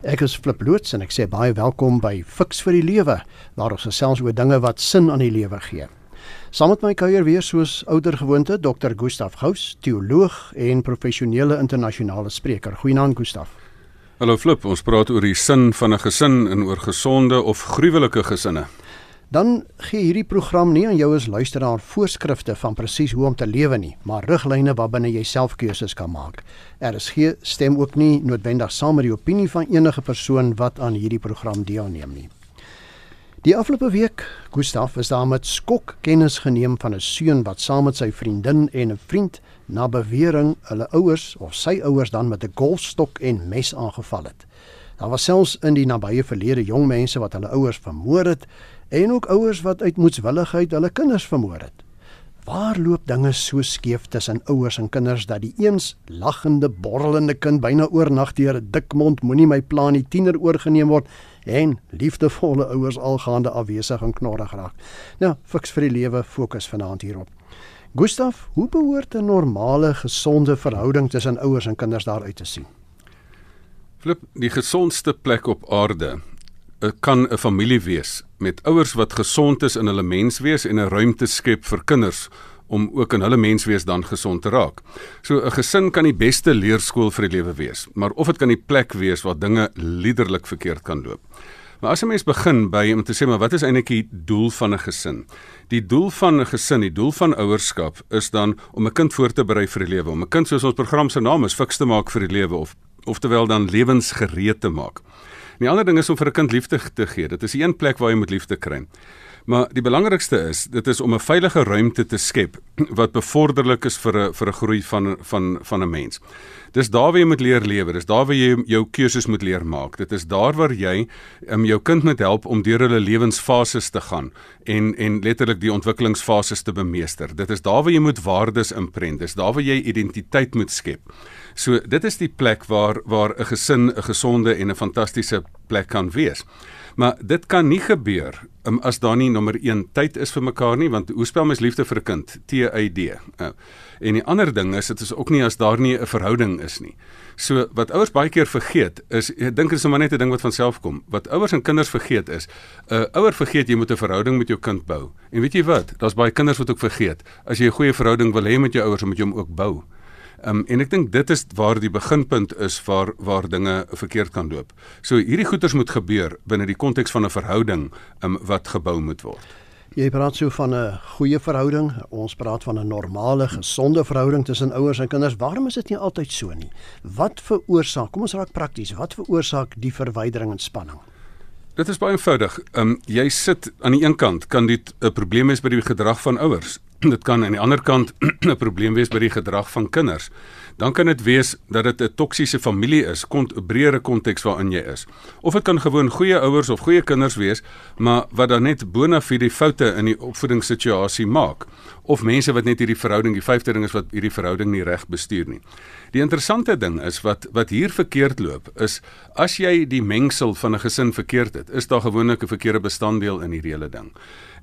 Ek is Flip Loots en ek sê baie welkom by Fix vir die Lewe, waar ons gesels oor dinge wat sin aan die lewe gee. Saam met my kuier weer soos ouer gewoonte Dr. Gustaf Gous, teoloog en professionele internasionale spreker. Goeienaand Gustaf. Hallo Flip, ons praat oor die sin van 'n gesin en oor gesonde of gruwelike gesinne dan gee hierdie program nie aan jou as luisteraar voorskrifte van presies hoe om te lewe nie, maar riglyne waarbinne jy self keuses kan maak. RSG stem ook nie noodwendig saam met die opinie van enige persoon wat aan hierdie program deelneem nie. Die afgelope week, Gustaf is daar met skok kennis geneem van 'n seun wat saam met sy vriendin en 'n vriend na bewering hulle ouers of sy ouers dan met 'n golfstok en mes aangeval het. Daar was selfs in die nabye verlede jong mense wat hulle ouers vermoor het en ook ouers wat uit moedswilligheid hulle kinders vermoor het. Waar loop dinge so skeef tussen ouers en kinders dat die eens lagende, borrelende kind byna oornag deur 'n dik mond moenie my plan nie tiener oorgeneem word en liefdevolle ouers algaande afwesig en knorrig raak. Nou, fiks vir die lewe fokus vanaand hierop. Gustaf, hoe behoort 'n normale, gesonde verhouding tussen ouers en kinders daar uit te sien? Flip, die gesondste plek op aarde eh, kan 'n familie wees met ouers wat gesond is in hulle menswees en 'n ruimte skep vir kinders om ook in hulle menswees dan gesond te raak. So 'n gesin kan die beste leerskool vir die lewe wees, maar of dit kan die plek wees waar dinge liderlik verkeerd kan loop. Maar as 'n mens begin by om te sê maar wat is eintlik die doel van 'n gesin? Die doel van 'n gesin, die doel van ouerskap is dan om 'n kind voor te berei vir die lewe, om 'n kind soos ons program se naam is, fiks te maak vir die lewe of oftewel dan lewensgereed te maak. Die ander ding is om vir 'n kind liefde te gee. Dit is die een plek waar jy moet liefde kry. Maar die belangrikste is, dit is om 'n veilige ruimte te skep wat bevorderlik is vir 'n vir 'n groei van van van 'n mens. Dis daar waar jy moet leer lewe. Dis daar waar jy jou keuses moet leer maak. Dit is daar waar jy um, jou kind moet help om deur hulle lewensfases te gaan en en letterlik die ontwikkelingsfases te bemeester. Dit is daar waar jy moet waardes imprent. Dis daar waar jy identiteit moet skep. So dit is die plek waar waar 'n gesin 'n gesonde en 'n fantastiese plek kan wees. Maar dit kan nie gebeur um, as daar nie nommer 1 tyd is vir mekaar nie want hoe spel mens liefde vir 'n kind? T Y D. Uh, en die ander ding is dit is ook nie as daar nie 'n verhouding is nie. So wat ouers baie keer vergeet is ek dink dit is maar net 'n ding wat van self kom. Wat ouers en kinders vergeet is 'n uh, ouer vergeet jy moet 'n verhouding met jou kind bou. En weet jy wat? Daar's baie kinders wat ook vergeet as jy 'n goeie verhouding wil hê met jou ouers, moet jy hom ook bou. Um, en ek dink dit is waar die beginpunt is waar waar dinge verkeerd kan loop. So hierdie goeters moet gebeur binne die konteks van 'n verhouding um, wat gebou moet word. Jy praat so van 'n goeie verhouding. Ons praat van 'n normale, gesonde verhouding tussen ouers en kinders. Waarom is dit nie altyd so nie? Wat veroorsaak? Kom ons raak prakties. Wat veroorsaak die verwydering en spanning? Dit is baie eenvoudig. Ehm um, jy sit aan die een kant kan dit 'n probleem wees by die gedrag van ouers. dit kan aan die ander kant 'n probleem wees by die gedrag van kinders. Dan kan dit wees dat dit 'n toksiese familie is, kont 'n breëre konteks waarin jy is. Of dit kan gewoon goeie ouers of goeie kinders wees, maar wat dan net bona fide foute in die opvoedingssituasie maak. Of mense wat net hierdie verhouding, die vyfde ding is wat hierdie verhouding nie reg bestuur nie. Die interessante ding is wat wat hier verkeerd loop is as jy die mengsel van 'n gesin verkeerd het, is daar gewoonlik 'n verkeerde bestanddeel in hierdie hele ding.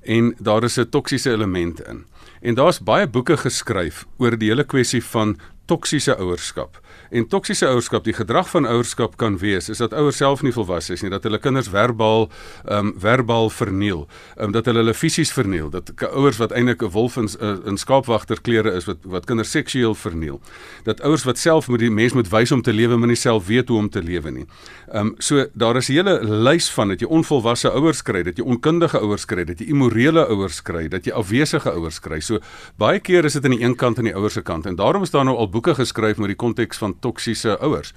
En daar is 'n toksiese element in. En daar's baie boeke geskryf oor die hele kwessie van toksiese ouerskap. En toksiese ouerskap, die gedrag van ouerskap kan wees is dat ouers self nie volwasse is nie, dat hulle kinders verbaal ehm um, verbaal verniel, um, dat hulle hulle fisies verniel, dat ouers wat eintlik 'n wolf in eh, in skaapwagter klere is wat wat kinders seksueel verniel. Dat ouers wat self moet die mens moet wys om te lewe, maar nie self weet hoe om te lewe nie. Ehm um, so daar is 'n hele lys van dat jy onvolwasse ouers kry, dat jy onkundige ouers kry, dat jy immorele ouers kry, dat jy afwesige ouers kry. So baie keer is dit aan die een kant en die ouers se kant en daarom is daar nou al boeke geskryf met die konteks van toksiese ouers.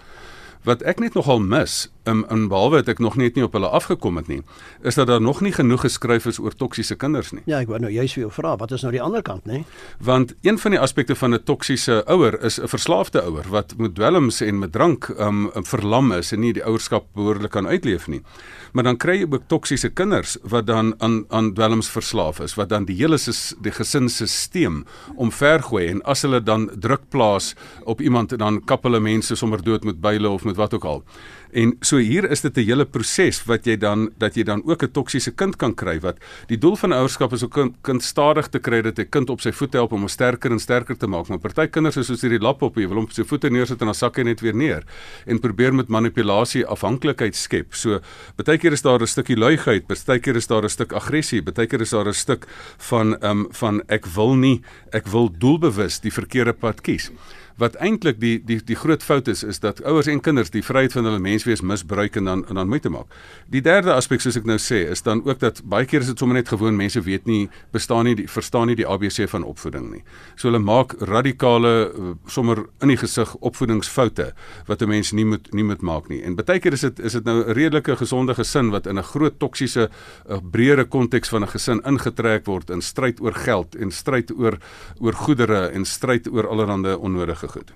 Wat ek net nogal mis in in behalwe het ek nog net nie op hulle afgekom het nie, is dat daar nog nie genoeg geskryf is oor toksiese kinders nie. Ja, ek wou nou juist vir jou vra, wat is nou die ander kant, nê? Want een van die aspekte van 'n toksiese ouer is 'n verslaafde ouer wat met dwelms en met drank um verlam is en nie die ouerskap behoorlik kan uitleef nie. Maar dan kry jy ook toksiese kinders wat dan aan aan dwelms verslaaf is, wat dan die hele die gesinsstelsel omvergooi en as hulle dan druk plaas op iemand dan kap hulle mense sommer dood met byle of met wat ook al En so hier is dit 'n hele proses wat jy dan dat jy dan ook 'n toksiese kind kan kry wat die doel van ouerskap is om kind, kind stadig te kry dat 'n kind op sy voete help om hom sterker en sterker te maak. Maar party kinders is soos hierdie lap op, jy wil hom op sy voete neersit en dan sak hy net weer neer en probeer met manipulasie afhanklikheid skep. So baie keer is daar 'n stukkie luiheid, baie keer is daar 'n stuk aggressie, baie keer is daar 'n stuk van ehm um, van ek wil nie, ek wil doelbewus die verkeerde pad kies wat eintlik die die die groot fout is is dat ouers en kinders die vryheid van hulle menswees misbruik en dan en dan moeite maak. Die derde aspek soos ek nou sê is dan ook dat baie keer is dit sommer net gewoon mense weet nie bestaan nie die verstaan nie die ABC van opvoeding nie. So hulle maak radikale eh, sommer in die gesig opvoedingsfoute wat 'n mens nie moet nie moet maak nie. En baie keer is dit is dit nou 'n redelike gesonde gesin wat in 'n groot toksiese eh, breëre konteks van 'n gesin ingetrek word in stryd oor geld en stryd oor oor goedere en stryd oor allerlei onnodige goed.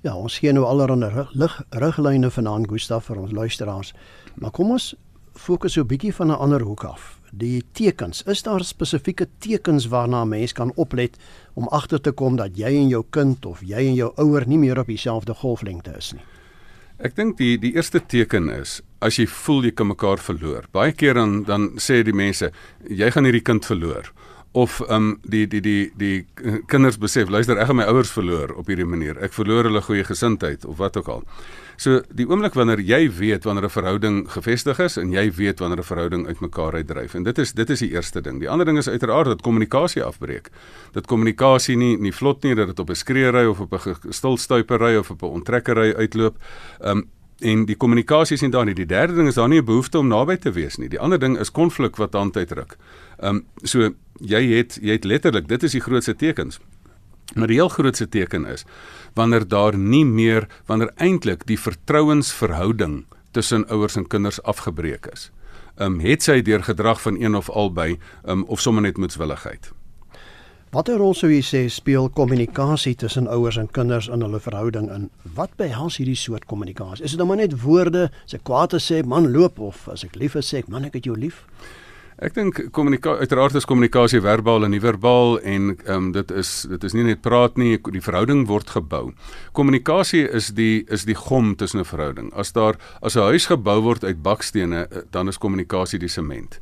Ja, ons gee nou allerlei lig riglyne vanaand Gustaf vir ons luisteraars. Maar kom ons fokus so 'n bietjie van 'n ander hoek af. Die tekens, is daar spesifieke tekens waarna 'n mens kan oplet om agter te kom dat jy en jou kind of jy en jou ouer nie meer op dieselfde golflengte is nie? Ek dink die die eerste teken is as jy voel jy kan mekaar verloor. Baie keer dan dan sê die mense jy gaan hierdie kind verloor of um die die die die kinders besef luister ek gaan my ouers verloor op hierdie manier. Ek verloor hulle goeie gesindheid of wat ook al. So die oomblik wanneer jy weet wanneer 'n verhouding gefestig is en jy weet wanneer 'n verhouding uitmekaar uitdryf en dit is dit is die eerste ding. Die ander ding is uiteraard dat kommunikasie afbreek. Dat kommunikasie nie nie vlot nie dat dit op 'n skreeuery of op 'n stilstuipery of op 'n onttrekkery uitloop. Um en die kommunikasie is nie daar nie. Die derde ding is daar nie 'n behoefte om naby te wees nie. Die ander ding is konflik wat aan tyd ruk. Ehm um, so jy het jy het letterlik, dit is die grootste tekens. Maar die heel grootste teken is wanneer daar nie meer wanneer eintlik die vertrouensverhouding tussen ouers en kinders afgebreek is. Ehm um, het sy deur gedrag van een of albei ehm um, of sommer net moetswilligheid. Watter rol sou jy sê speel kommunikasie tussen ouers en kinders in hulle verhouding in? Wat behels hierdie soort kommunikasie? Is dit nou maar net woorde, as ek kwaad is sê man loop of as ek lief is sê ek man ek het jou lief? Ek dink kommunikasie uiteraard is kommunikasie verbaal en nie verbaal en ehm um, dit is dit is nie net praat nie, die verhouding word gebou. Kommunikasie is die is die gom tussen 'n verhouding. As daar as 'n huis gebou word uit bakstene, eh, dan is kommunikasie die sement.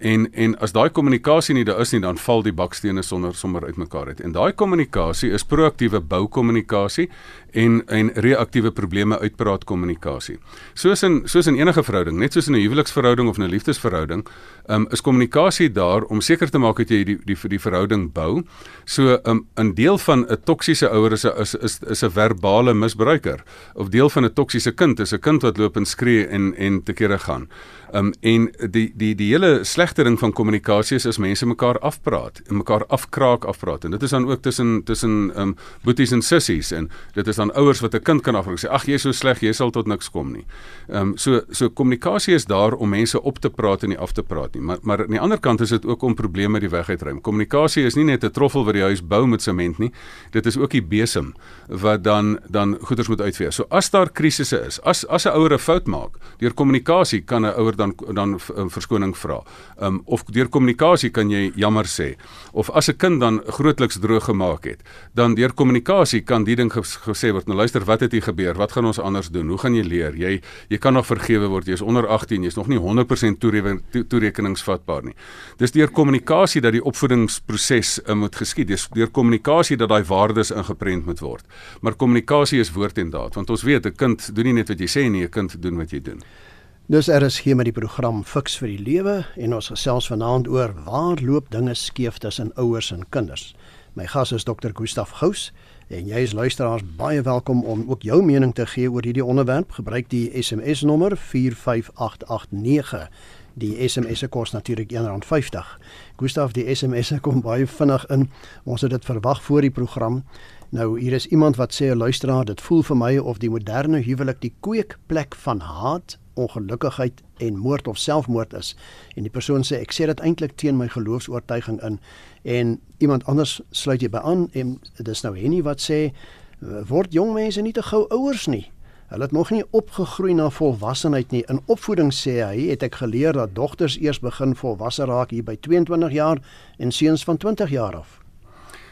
En en as daai kommunikasie nie daar is nie, dan val die bakstene sonder sommer uitmekaar uit. En daai kommunikasie is proaktiewe boukommunikasie en en reaktiewe probleme uitpraat kommunikasie. Soos in soos in enige verhouding, net soos in 'n huweliksverhouding of 'n liefdesverhouding, um, is kommunikasie daar om seker te maak dat jy die die vir die verhouding bou. So um, 'n deel van 'n toksiese ouer is 'n is is is 'n verbale misbruiker of deel van 'n toksiese kind is 'n kind wat loop en skree en en te kere gaan. Um en die die die hele slegte ding van kommunikasie is as mense mekaar afpraat en mekaar afkraak afpraat en dit is dan ook tussen tussen um boeties en sissies en dit is dan ouers wat 'n kind kan afraak sê ag jy is so sleg jy sal tot niks kom nie. Um so so kommunikasie is daar om mense op te praat en nie af te praat nie. Maar maar aan die ander kant is dit ook om probleme die weg uitruim. Kommunikasie is nie net 'n troffel wat die huis bou met sement nie. Dit is ook die besem wat dan dan goeders moet uitvee. So as daar krisisse is, as as 'n ouer 'n fout maak, deur kommunikasie kan 'n ouer dan dan verskoning vra. Um of deur kommunikasie kan jy jammer sê. Of as 'n kind dan grootliks droog gemaak het, dan deur kommunikasie kan die ding gesê word. Nou luister, wat het hier gebeur? Wat gaan ons anders doen? Hoe gaan jy leer? Jy jy kan nog vergewe word. Jy's onder 18, jy's nog nie 100% toerekeningsvatbaar nie. Dis deur kommunikasie dat die opvoedingsproses uh, moet geskied. Dis deur kommunikasie dat daai waardes ingeprent moet word. Maar kommunikasie is woord en daad, want ons weet 'n kind doen nie net wat jy sê nie, 'n kind doen wat jy doen. Dis RSG met die program Fix vir die Lewe en ons gesels vanaand oor waar loop dinge skeef tussen ouers en kinders. My gas is Dr. Gustaf Gous en jy is luisteraars baie welkom om ook jou mening te gee oor hierdie onderwerp. Gebruik die SMS nommer 45889. Die SMS se kos natuurlik R1.50. Gustaf, die SMS se kom baie vinnig in. Ons het dit verwag voor die program. Nou hier is iemand wat sê 'n luisteraar, dit voel vir my of die moderne huwelik die kweekplek van haat ongelukkigheid en moord of selfmoord is. En die persoon sê ek sê dit eintlik teen my geloofs-oortuiging in en iemand anders sluit jy by aan en dit is nou Henny wat sê word jong mense nie te gou ouers nie. Hulle het nog nie opgegroei na volwassenheid nie. In opvoeding sê hy het ek geleer dat dogters eers begin volwasse raak hier by 22 jaar en seuns van 20 jaar af.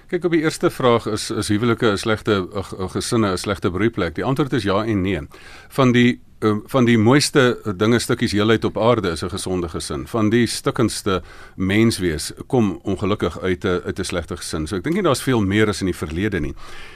Kyk op die eerste vraag is is huwelike 'n slegte gesinne 'n slegte broeiplek. Die antwoord is ja en nee. Van die um, van die mooiste dinge stukkies heelheid op aarde is 'n gesonde gesin. Van die stukkendste menswees kom ongelukkig uit 'n uit 'n slegte gesin. So ek dink nie daar's veel meer as in die verlede nie.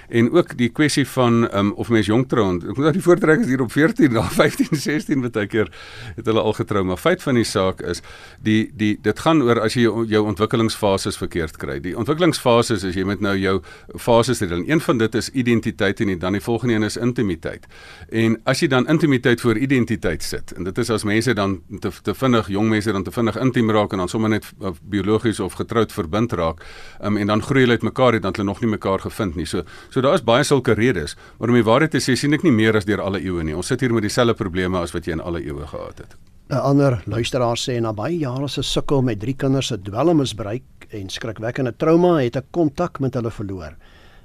En ook die kwessie van um, of mens jonk trou. Ek moet nou die voortrekkers hier op 14 na 15, 16 baie keer het hulle al getrou, maar feit van die saak is die die dit gaan oor as jy jou, jou ontwikkelingsfases verkeerd kry. Die ontwikkelingsfases is jy met nou jou fases het dan een van dit is identiteit en dan die volgende een is intimiteit. En as jy dan intimiteit voor identiteit sit en dit is as mense dan te, te vinnig jong mense dan te vinnig intiem raak en dan sommer net uh, biologies of getroud verbind raak um, en dan groei hulle uit mekaar het dan hulle nog nie mekaar gevind nie. So so daar is baie sulke redes, maar om die waarheid te sê sien ek nie meer as deur alle eeue nie. Ons sit hier met dieselfde probleme as wat jy in alle eeue gehad het. 'n Ander luisteraar sê na baie jare se sukkel met drie kinders se dwelmmisbruik en skrikwekkende trauma het ek kontak met hulle verloor.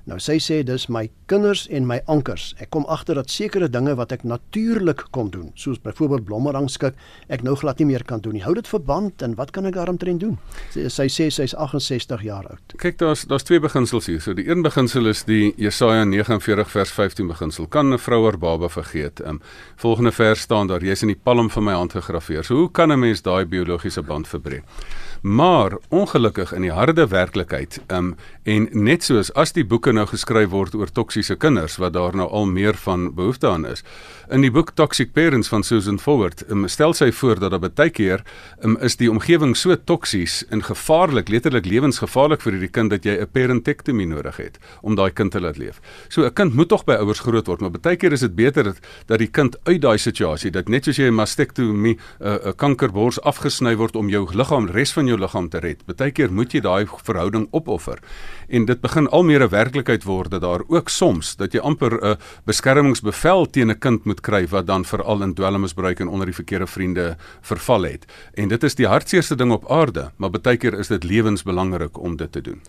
Nou sy sê dis my kinders en my ankers. Ek kom agter dat sekere dinge wat ek natuurlik kon doen, soos byvoorbeeld blomme rangskik, ek nou glad nie meer kan doen nie. Hou dit verband en wat kan ek daaromtrent doen? Sy sy sê sy's 68 jaar oud. Kyk, daar's daar's twee beginsels hier. So die een beginsel is die Jesaja 49 vers 15 beginsel. Kan 'n vrou haar baba vergeet? Ehm volgende vers staan daar: Jy's in die palm van my hand gegraveer. So hoe kan 'n mens daai biologiese band verbreek? Maar ongelukkig in die harde werklikheid, um, en net soos as die boeke nou geskryf word oor toksiese kinders wat daar nou al meer van behoefte aan is. In die boek Toxic Parents van Susan Forward, um, stel sy voor dat daar baie keer um, is die omgewing so toksies en gevaarlik, letterlik lewensgevaarlik vir hierdie kind dat jy 'n parentektomie nodig het om daai kind te laat leef. So 'n kind moet tog by ouers groot word, maar baie keer is dit beter dat, dat die kind uit daai situasie, dat net soos jy 'n mastektomie 'n uh, kankerbors afgesny word om jou liggaam res van jou liggaam te red. Baie keer moet jy daai verhouding opoffer. En dit begin al meer 'n werklikheid word dat daar ook soms dat jy amper 'n beskermingsbevel teen 'n kind moet kry wat dan veral in dwelmmisbruik en onder die verkeerde vriende verval het. En dit is die hartseerste ding op aarde, maar baie keer is dit lewensbelangrik om dit te doen.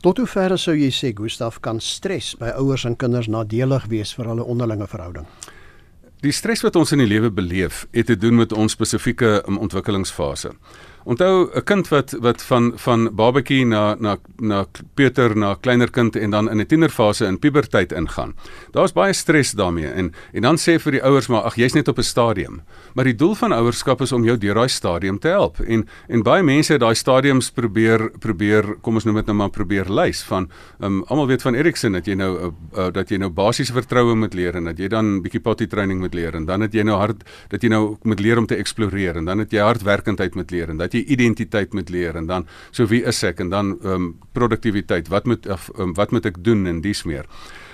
Tot hoe ver sou jy sê Gustaf kan stres by ouers en kinders nadelig wees vir hulle onderlinge verhouding? Die stres wat ons in die lewe beleef, het te doen met ons spesifieke um, ontwikkelingsfase. Onthou 'n kind wat wat van van babatjie na na na Peter na kleiner kind en dan in 'n tienerfase in puberteit ingaan. Daar's baie stres daarmee en en dan sê vir die ouers maar ag jy's net op 'n stadium. Maar die doel van ouerskap is om jou deur daai stadium te help. En en baie mense daai stadiums probeer probeer kom ons noem dit nou maar probeer lys van um, almal weet van Erikson dat jy nou uh, uh, dat jy nou basiese vertroue moet leer en dat jy dan bietjie potty training moet leer en dan het jy nou hard dat jy nou moet leer om te eksploreer en dan het jy hardwerkendheid moet leer en dat jy identiteit moet leer en dan so wie is ek en dan ehm um, produktiwiteit wat moet um, wat moet ek doen en dis meer.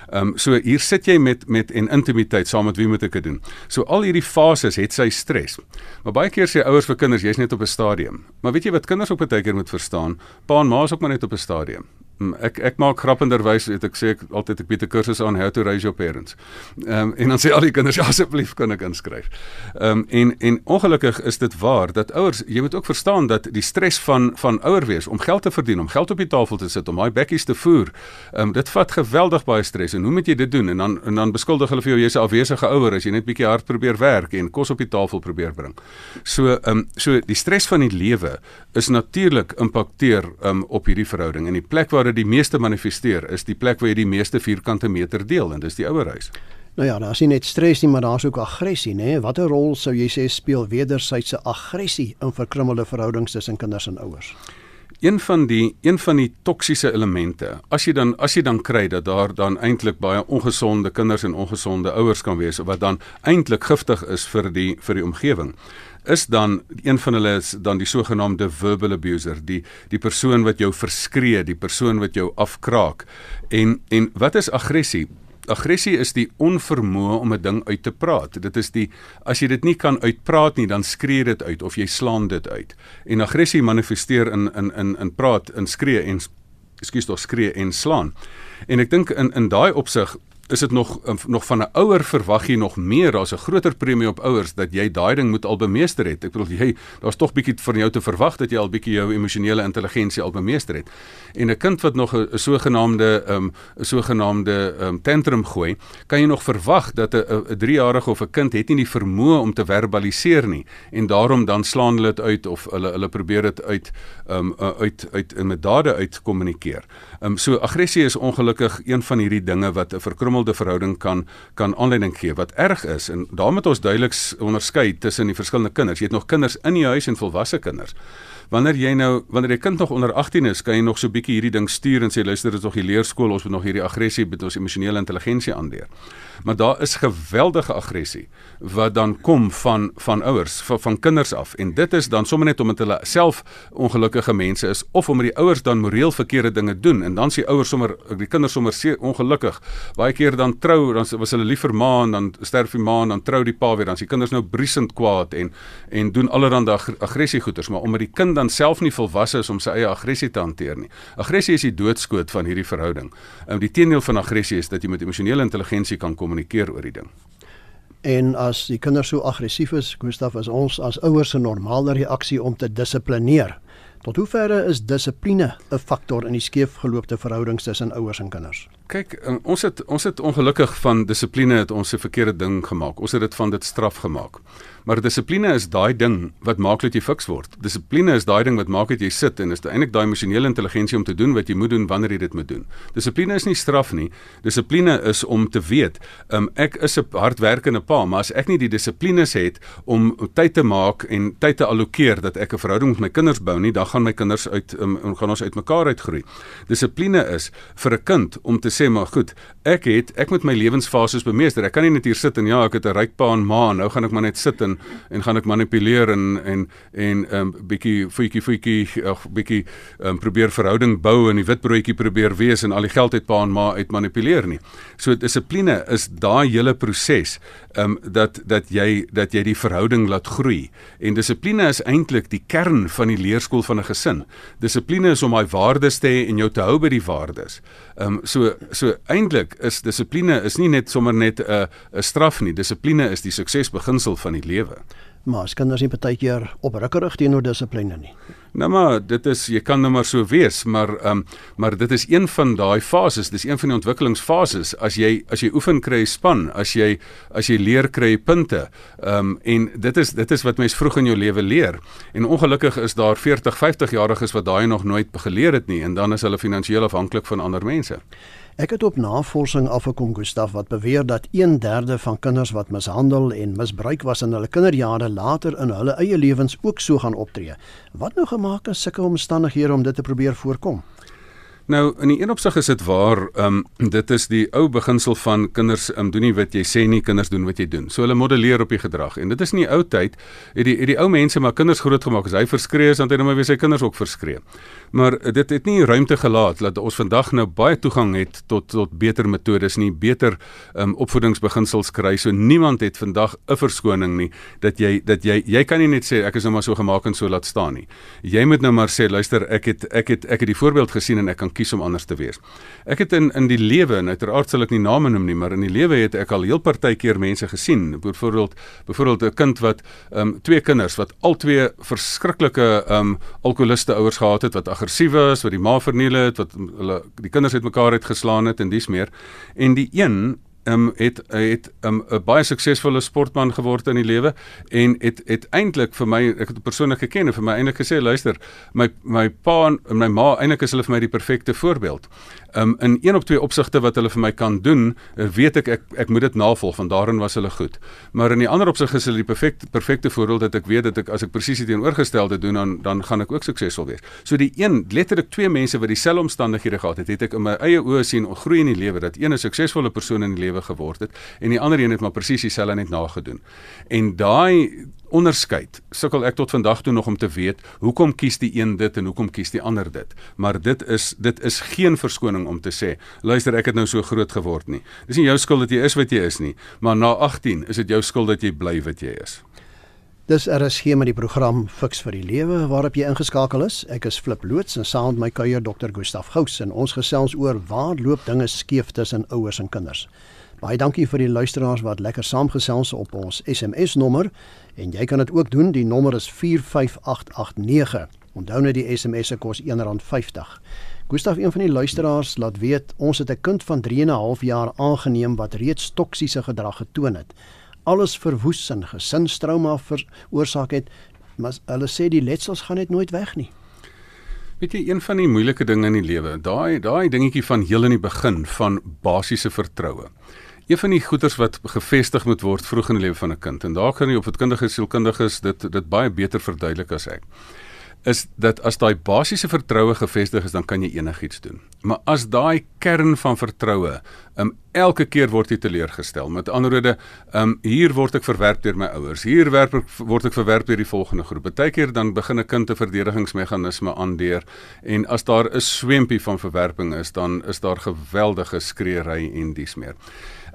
Ehm um, so hier sit jy met met en intimiteit saam met wie moet ek dit doen. So al hierdie fases het sy stres. Maar baie keer sê ouers vir kinders jy's net op 'n stadium. Maar weet jy wat kinders op 'n tydjie moet verstaan? Pa en ma is ook maar net op 'n stadium. Mm, ek ek maak grappenderwys het ek sê ek altyd ek bied 'n kursus aan how to raise your parents. Ehm um, en dan sê al die kinders ja, asseblief kan ek inskryf. Ehm um, en en ongelukkig is dit waar dat ouers jy moet ook verstaan dat die stres van van ouer wees om geld te verdien, om geld op die tafel te sit, om daai bekkies te voer, ehm um, dit vat geweldig baie stres en hoe moet jy dit doen? En dan en dan beskuldig hulle vir jou jy's 'n afwesige ouer as jy net bietjie hard probeer werk en kos op die tafel probeer bring. So ehm um, so die stres van die lewe is natuurlik impakteer ehm um, op hierdie verhouding en die plek waar dit die meeste manifesteer is die plek waar jy die meeste vierkante meter deel en dis die ouerhuis. Nou ja, daar's nie net stres nie, maar daar's ook aggressie, né? Watter rol sou jy sê speel wederwysige aggressie in verkrummelde verhoudings tussen kinders en ouers? Een van die een van die toksiese elemente. As jy dan as jy dan kry dat daar dan eintlik baie ongesonde kinders en ongesonde ouers kan wees wat dan eintlik giftig is vir die vir die omgewing is dan een van hulle is dan die sogenaamde verbal abuser, die die persoon wat jou verskree, die persoon wat jou afkraak. En en wat is aggressie? Aggressie is die onvermoë om 'n ding uit te praat. Dit is die as jy dit nie kan uitpraat nie, dan skree dit uit of jy slaan dit uit. En aggressie manifesteer in in in in praat, in skree en ekskuus tog skree en slaan. En ek dink in in daai opsig is dit nog um, nog van 'n ouer verwag jy nog meer? Daar's 'n groter premie op ouers dat jy daai ding moet al bemeester het. Ek bedoel jy daar's tog bietjie van jou te verwag dat jy al bietjie jou emosionele intelligensie al bemeester het. En 'n kind wat nog 'n sogenaamde 'n um, sogenaamde um, tantrum gooi kan jy nog verwag dat 'n 'n 3-jarige of 'n kind het nie die vermoë om te verbaliseer nie. En daarom dan slaan hulle dit uit of hulle hulle probeer dit uit um, uit uit in met dade uit kommunikeer. Um, so aggressie is ongelukkig een van hierdie dinge wat 'n verkrom bekwemelde verhouding kan kan aanleiding gee. Wat erg is en daarmee moet ons duidelik onderskei tussen die verskillende kinders. Jy het nog kinders in die huis en volwasse kinders wanneer jy nou wanneer jy kind nog onder 18 is, kan jy nog so bietjie hierdie ding stuur en sê luister, dit is nog die leerskool, ons moet nog hierdie aggressie met ons emosionele intelligensie aanleer. Maar daar is geweldige aggressie wat dan kom van van ouers, van, van kinders af en dit is dan sommer net omdat hulle self ongelukkige mense is of omdat die ouers dan moreel verkeerde dinge doen en dan sê ouers sommer die kinders sommer ongelukkig. Baie keer dan trou, dan was hulle lief vir ma en dan sterf die ma en dan trou die pa weer, dan die kinders nou briesend kwaad en en doen allerlei aggressie goeters, maar omdat die kind dan self nie volwasse is om sy eie aggressie te hanteer nie. Aggressie is die doodskoot van hierdie verhouding. En die teendeel van aggressie is dat jy met emosionele intelligensie kan kommunikeer oor die ding. En as die kinders so aggressief is, Gustaf, is ons as ouers 'n normale reaksie om te dissiplineer. Tot hoeverre is dissipline 'n faktor in die skeefgeloopte verhoudings tussen ouers en kinders? Kyk, ons het ons het ongelukkig van dissipline het ons 'n verkeerde ding gemaak. Ons het dit van dit straf gemaak. Maar dissipline is daai ding wat maak dat jy fiks word. Dissipline is daai ding wat maak dat jy sit en is eintlik daai emosionele intelligensie om te doen wat jy moet doen wanneer jy dit moet doen. Dissipline is nie straf nie. Dissipline is om te weet, um, ek is 'n hardwerkende pa, maar as ek nie die dissiplines het om tyd te maak en tyd te allokeer dat ek 'n verhouding met my kinders bou nie, dan gaan my kinders uit um, gaan ons uitmekaar uitgroei. Dissipline is vir 'n kind om te sê maar goed, ek het ek moet my lewensfases bemeester. Ek kan nie net hier sit en ja, ek het 'n ryk pa en ma, nou gaan ek maar net sit en en gaan ek manipuleer en en en 'n um, ehm, bietjie voetjie voetjie ag bietjie um, probeer verhouding bou en die witbroodjie probeer wees en al die geld uit pa en ma uit manipuleer nie. So dissipline is daai hele proses um, dat dat jy dat jy die verhouding laat groei. En dissipline is eintlik die kern van die leerskool van 'n gesin. Dissipline is om daai waardes te hê en jou te hou by die waardes. Ehm um, so so eintlik is dissipline is nie net sommer net 'n 'n straf nie. Dissipline is die suksesbeginsel van die lewe maar as kinders nie baie keer oprukkerig teenoor dissipline nie. Nou maar dit is jy kan nou maar so wees, maar ehm um, maar dit is een van daai fases, dis een van die ontwikkelingsfases. As jy as jy oefen kry span, as jy as jy leer kry punte. Ehm um, en dit is dit is wat mens vroeg in jou lewe leer. En ongelukkig is daar 40, 50 jariges wat daai nog nooit geleer het nie en dan is hulle finansiëel afhanklik van ander mense. Ek het op navorsing afgekom Gustaf wat beweer dat 1/3 van kinders wat mishandel en misbruik was in hulle kinderjare later in hulle eie lewens ook so gaan optree. Wat nou gemaak is sulke omstandighede om dit te probeer voorkom? Nou in die een opsig is dit waar, ehm um, dit is die ou beginsel van kinders um, doen nie wat jy sê nie, kinders doen wat jy doen. So hulle modelleer op die gedrag. En dit is in die ou tyd het die het die ou mense maar kinders grootgemaak. As hy verskree is, dan het hy nou maar weer sy kinders ook verskree. Maar dit het nie ruimte gelaat dat ons vandag nou baie toegang het tot tot beter metodes nie, beter ehm um, opvoedingsbeginsels kry. So niemand het vandag 'n verskoning nie dat jy dat jy jy kan nie net sê ek is nou maar so gemaak en so laat staan nie. Jy moet nou maar sê luister, ek het ek het ek het die voorbeeld gesien en ek kan kies om anders te wees. Ek het in in die lewe, en uiteraard sal ek nie name noem nie, maar in die lewe het ek al heel partykeer mense gesien. Byvoorbeeld byvoorbeeld 'n kind wat ehm um, twee kinders wat al twee verskriklike ehm um, alkoholiste ouers gehad het wat aggressief was, wat die ma verniel het, wat hulle die kinders het mekaar uitgeslaan het en dis meer. En die een um, het het 'n um, baie suksesvolle sportman geword in die lewe en het het eintlik vir my ek het persoonlik geken en vir my eintlik gesê luister my my pa en my ma eintlik is hulle vir my die perfekte voorbeeld um, in een op twee opsigte wat hulle vir my kan doen, weet ek ek ek moet dit navolg van daarin was hulle goed. Maar in die ander opsig is hulle die perfekte perfekte voorbeeld dat ek weet dat ek as ek presies die teenoorgestelde doen dan dan gaan ek ook suksesvol wees. So die een letterlik twee mense wat dieselfde omstandighede gehad het, het ek in my eie oë sien groei in die lewe dat een 'n suksesvolle persoon in die lewe geword het en die ander een het maar presies dieselfde net nagedoen. En daai onderskeid sukkel ek tot vandag toe nog om te weet hoekom kies die een dit en hoekom kies die ander dit maar dit is dit is geen verskoning om te sê luister ek het nou so groot geword nie dis nie jou skuld dat jy is wat jy is nie maar na 18 is dit jou skuld dat jy bly wat jy is Dis RSG met die program Fix vir die Lewe waarop jy ingeskakel is. Ek is Flip loods en saam met my kuier Dr. Gustaf Gous en ons gesels oor waar loop dinge skeef tussen ouers en kinders. Baie dankie vir die luisteraars wat lekker saamgesels op ons SMS nommer en jy kan dit ook doen. Die nommer is 45889. Onthou net die SMS se kos R1.50. Gustaf, een van die luisteraars laat weet ons het 'n kind van 3 en 'n half jaar aangeneem wat reeds toksiese gedrag getoon het. Alles verwoes en gesinstrauma veroorsaak het, maar hulle sê die letsels gaan net nooit weg nie. Weet jy, een van die moeilike dinge in die lewe, daai daai dingetjie van heel in die begin van basiese vertroue. Een van die goeders wat gevestig moet word vroeg in die lewe van 'n kind en daar kan op opvoedkundige sielkundiges dit dit baie beter verduidelik as ek is dat as daai basiese vertroue gevestig is, dan kan jy enigiets doen. Maar as daai kern van vertroue, um elke keer word jy teleurgestel. Met ander woorde, um hier word ek verwerp deur my ouers. Hier werp ek word ek verwerp deur die volgende groep. Partykeer dan begin 'n kind 'n verdedigingsmeganisme aandeer en as daar 'n swempie van verwerping is, dan is daar geweldige skreeery en dies meer.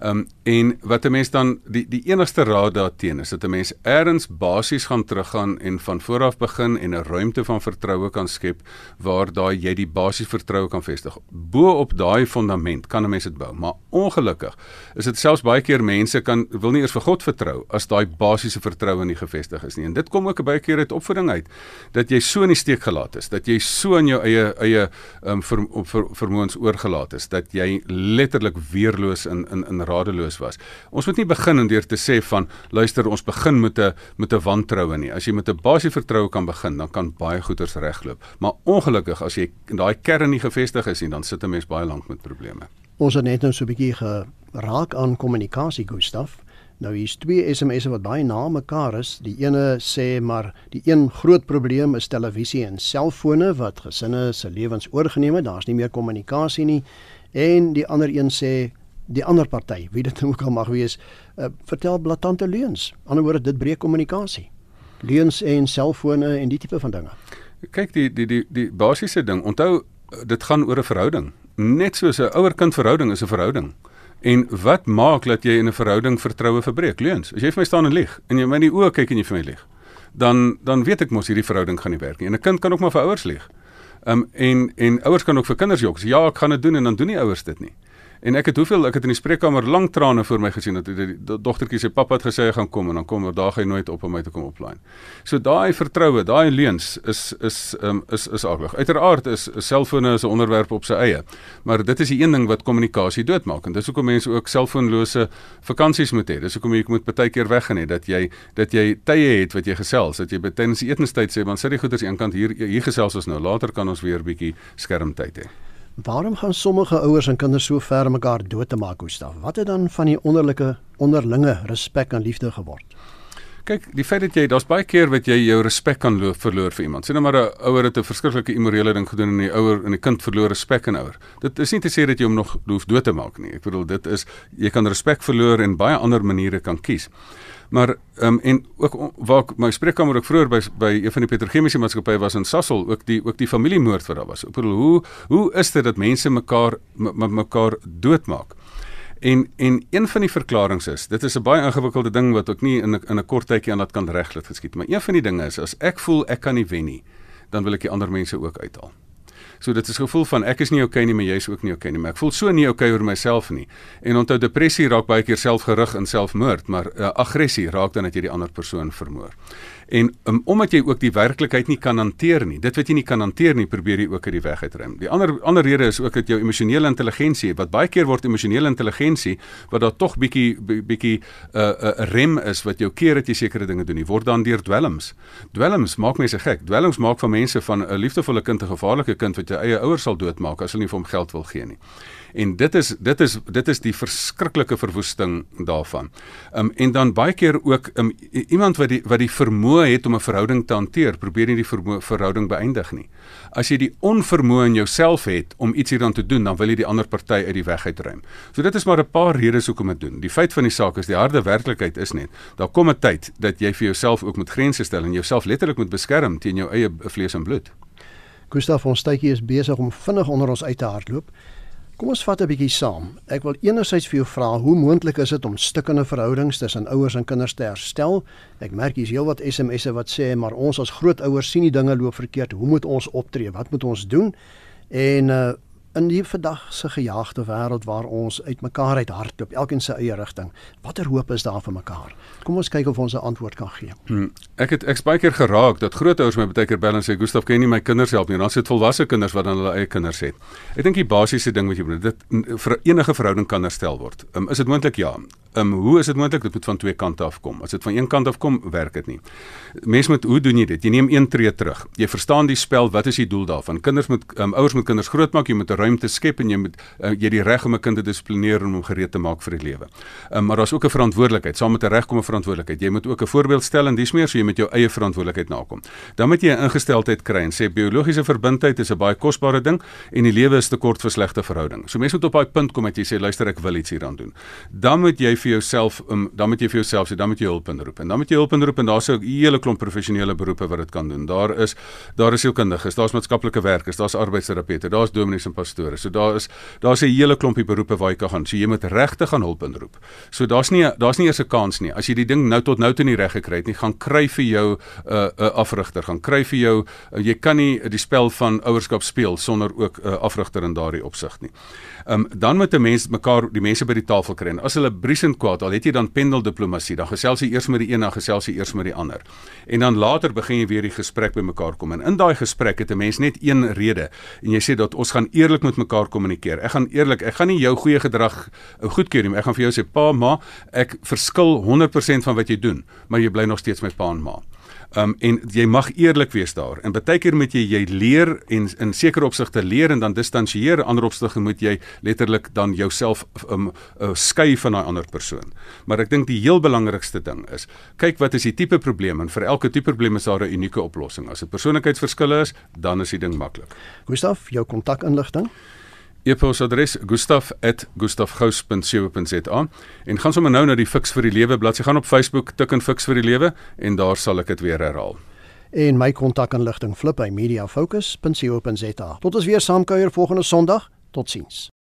Ehm um, en wat 'n mens dan die die enigste raad daarteen is dat 'n mens eers basies gaan teruggaan en van voor af begin en 'n ruimte van vertroue kan skep waar daai jy die basiese vertroue kan vestig. Bo op daai fundament kan 'n mens dit bou, maar ongelukkig is dit selfs baie keer mense kan wil nie eers vir God vertrou as daai basiese vertroue nie gevestig is nie. En dit kom ook baie keer uit opvoeding uit dat jy so in die steek gelaat is, dat jy so in jou eie eie ehm um, ver, ver, vermoëns oorgelaat is dat jy letterlik weerloos in in in radeloos was. Ons moet nie begin deur te sê van luister ons begin met 'n met 'n wantroue nie. As jy met 'n basiese vertroue kan begin, dan kan baie goeders regloop. Maar ongelukkig as jy daai kern nie gevestig is nie, dan sit 'n mens baie lank met probleme. Ons het net nou so 'n bietjie geraak aan kommunikasie, Gustaf. Nou hier's twee SMS'e wat baie na mekaar is. Die ene sê maar die een groot probleem is televisie en selfone wat gesinne se lewens oorgeneem het. Daar's nie meer kommunikasie nie. En die ander een sê die ander party, wie dit ook al mag wees, uh, vertel blaatante leuns. Anderswoorde dit breek kommunikasie. Leuns en selfone en die tipe van dinge. Kyk die die die die basiese ding. Onthou dit gaan oor 'n verhouding. Net soos 'n ouer-kind verhouding is 'n verhouding. En wat maak dat jy in 'n verhouding vertroue verbreek? Leuns. As jy vir my staan en lieg en jy my in die oë kyk en jy vir my lieg, dan dan weet ek mos hierdie verhouding gaan nie werk nie. En 'n kind kan ook maar vir ouers lieg. Ehm um, en en ouers kan ook vir kinders jok. Ja, ek gaan dit doen en dan doen nie ouers dit nie. En ek het hoeveel ek het in die spreekkamer lank trane voor my gesien dat die, die, die dogtertjie sê pappa het gesê hy gaan kom en dan kom hy daar hy nooit op om my te kom oplaai. So daai vertroue, daai leuns is is um, is is aklig. Uiteraard is selfone 'n onderwerp op sy eie. Maar dit is die een ding wat kommunikasie doodmaak en dis hoekom mense ook selfoonlose vakansies moet hê. Dis hoekom jy moet baie keer weg gaan hê dat jy dat jy tye het wat jy gesels, dat jy tydens die etenstyd sê want sit die goeders eenkant hier hier gesels ons nou. Later kan ons weer bietjie skermtyd hê. Waarom gaan sommige ouers en kinders so ver mekaar dood te maak, Gustaf? Wat het dan van die onderlinge onderlinge respek en liefde geword? Kyk, die feit dat jy daar's baie keer wat jy jou respek kan verloor vir iemand. Sien nou maar 'n ouer het 'n verskriklike immorele ding gedoen en die ouer en die kind verloor respek in ouer. Dit is nie te sê dat jy hom nog hoef dood te maak nie. Ek bedoel dit is jy kan respek verloor en baie ander maniere kan kies. Maar ehm um, en ook waar my spreekkamer ook vroeër by by een van die petrochemiese maatskappye was in Sasol ook die ook die familiemoord wat daar was. Ek bedoel hoe hoe is dit dat mense mekaar met mekaar doodmaak? En en een van die verklaringe is, dit is 'n baie ingewikkelde ding wat ook nie in 'n in 'n kort tydjie aan dat kan reglet geskied, maar een van die dinge is as ek voel ek kan nie wen nie, dan wil ek die ander mense ook uithaal. So dit is gevoel van ek is nie okay nie, maar jy is ook nie okay nie, maar ek voel so nie okay oor myself nie. En onthou depressie raak baie keer selfgerig in selfmoord, maar uh, aggressie raak dan dat jy die ander persoon vermoor. En um, omdat jy ook die werklikheid nie kan hanteer nie. Dit wat jy nie kan hanteer nie, probeer jy ook uit die weg uitruim. Die ander ander rede is ook dat jou emosionele intelligensie, wat baie keer word emosionele intelligensie wat daar tog bietjie bietjie 'n uh, uh, rem is wat jou keer dat jy sekere dinge doen nie, word dan deur dwelms. Dwelms maak mense gek. Dwelms maak van mense van 'n liefdevolle kind 'n gevaarlike kind wat jou eie ouers sal doodmaak as hulle nie vir hom geld wil gee nie. En dit is dit is dit is die verskriklike verwoesting daarvan. Um en dan baie keer ook um, iemand wat die wat die vermoë het om 'n verhouding te hanteer, probeer nie die verhouding beëindig nie. As jy die onvermoë in jouself het om iets hieraan te doen, dan wil jy die ander party uit die weg uitruim. So dit is maar 'n paar redes hoekom dit doen. Die feit van die saak is die harde werklikheid is net, daar kom 'n tyd dat jy vir jouself ook moet grense stel en jouself letterlik moet beskerm teen jou eie vlees en bloed. Gustav van Stytjie is besig om vinnig onder ons uit te hardloop. Kom ons vat 'n bietjie saam. Ek wil enerzijds vir jou vra hoe moontlik is dit om stukkende verhoudings tussen ouers en kinders te herstel? Ek merk hier's heelwat SMS'e wat sê maar ons as grootouers sien die dinge loop verkeerd. Hoe moet ons optree? Wat moet ons doen? En uh in die vandag se gejaagde wêreld waar ons uitmekaar uit hardloop, elkeen se eie rigting. Watter hoop is daar vir mekaar? Kom ons kyk of ons 'n antwoord kan gee. Hmm. Ek het ek baie keer geraak dat grootouers my baie keer bel en sê Gustaf, kan jy nie my kinders help nie? Dan sit volwasse kinders wat dan hulle eie kinders het. Ek dink die basiese ding wat jy moet dit vir enige verhouding kan herstel word. Um, is dit moontlik? Ja. Um, hoe is dit moontlik dit moet van twee kante af kom? As dit van een kant af kom, werk dit nie. Mense moet hoe doen jy dit? Jy neem een tree terug. Jy verstaan die spel, wat is die doel daarvan? Kinders moet um, ouers moet kinders grootmaak, jy moet 'n ruimte skep en jy moet uh, jy die reg om 'n kind te dissiplineer en hom gereed te maak vir die lewe. Um, maar daar's ook 'n verantwoordelikheid, saam met 'n reg kom 'n verantwoordelikheid. Jy moet ook 'n voorbeeld stel en dis meer so jy met jou eie verantwoordelikheid nakom. Dan moet jy 'n ingesteldheid kry en sê biologiese verbindtheid is 'n baie kosbare ding en die lewe is te kort vir slegte verhouding. So mense moet op daai punt kom dat jy sê luister ek wil iets hieraan doen. Dan moet jy vir jouself um, dan moet jy vir jouself sê dan moet jy hulp inroep. En dan moet jy hulp inroep en daar's 'n hele klomp professionele beroepe wat dit kan doen. Daar is daar is sielkundiges, daar's maatskaplike werkers, daar's arbeidsterapeute, daar's dominees en pastore. So daar is daar's 'n hele klompie beroepe waar jy kan gaan. So jy moet regtig gaan hulp inroep. So daar's nie daar's nie eers 'n kans nie. As jy die ding nou tot nou toe nie reg gekry het nie, gaan kry vir jou 'n uh, 'n uh, afrigter, gaan kry vir jou uh, jy kan nie die spel van ouerskap speel sonder ook 'n uh, afrigter in daardie opsig nie. Um, dan moet 'n mens mekaar die mense by die tafel kry. En as hulle briesend kwaad, al het jy dan pendeldiplomatie, dan gesels jy eers met die een, dan gesels jy eers met die ander. En dan later begin jy weer die gesprek by mekaar kom. En in daai gesprek het 'n mens net een rede en jy sê dat ons gaan eerlik met mekaar kommunikeer. Ek gaan eerlik, ek gaan nie jou goeie gedrag eh, goedkeur nie. Ek gaan vir jou sê pa, ma, ek verskil 100% van wat jy doen, maar jy bly nog steeds my pa en ma. Um en jy mag eerlik wees daar. En baie keer moet jy jy leer en in sekere opsigte leer en dan distansieer. Ander opsigte moet jy letterlik dan jouself um uh, skei van daai ander persoon. Maar ek dink die heel belangrikste ding is, kyk wat is die tipe probleem en vir elke tipe probleem is daar 'n unieke oplossing. As dit persoonlikheidsverskille is, dan is die ding maklik. Gustaf, jou kontakinligting? E-posadres gustaf@gustafgous.co.za en gaan sommer nou na die Fix vir die Lewe bladsy gaan op Facebook tik in Fix vir die Lewe en daar sal ek dit weer herhaal. En my kontakinligting flip by mediafocus.co.za. Tot ons weer saamkuier volgende Sondag. Totsiens.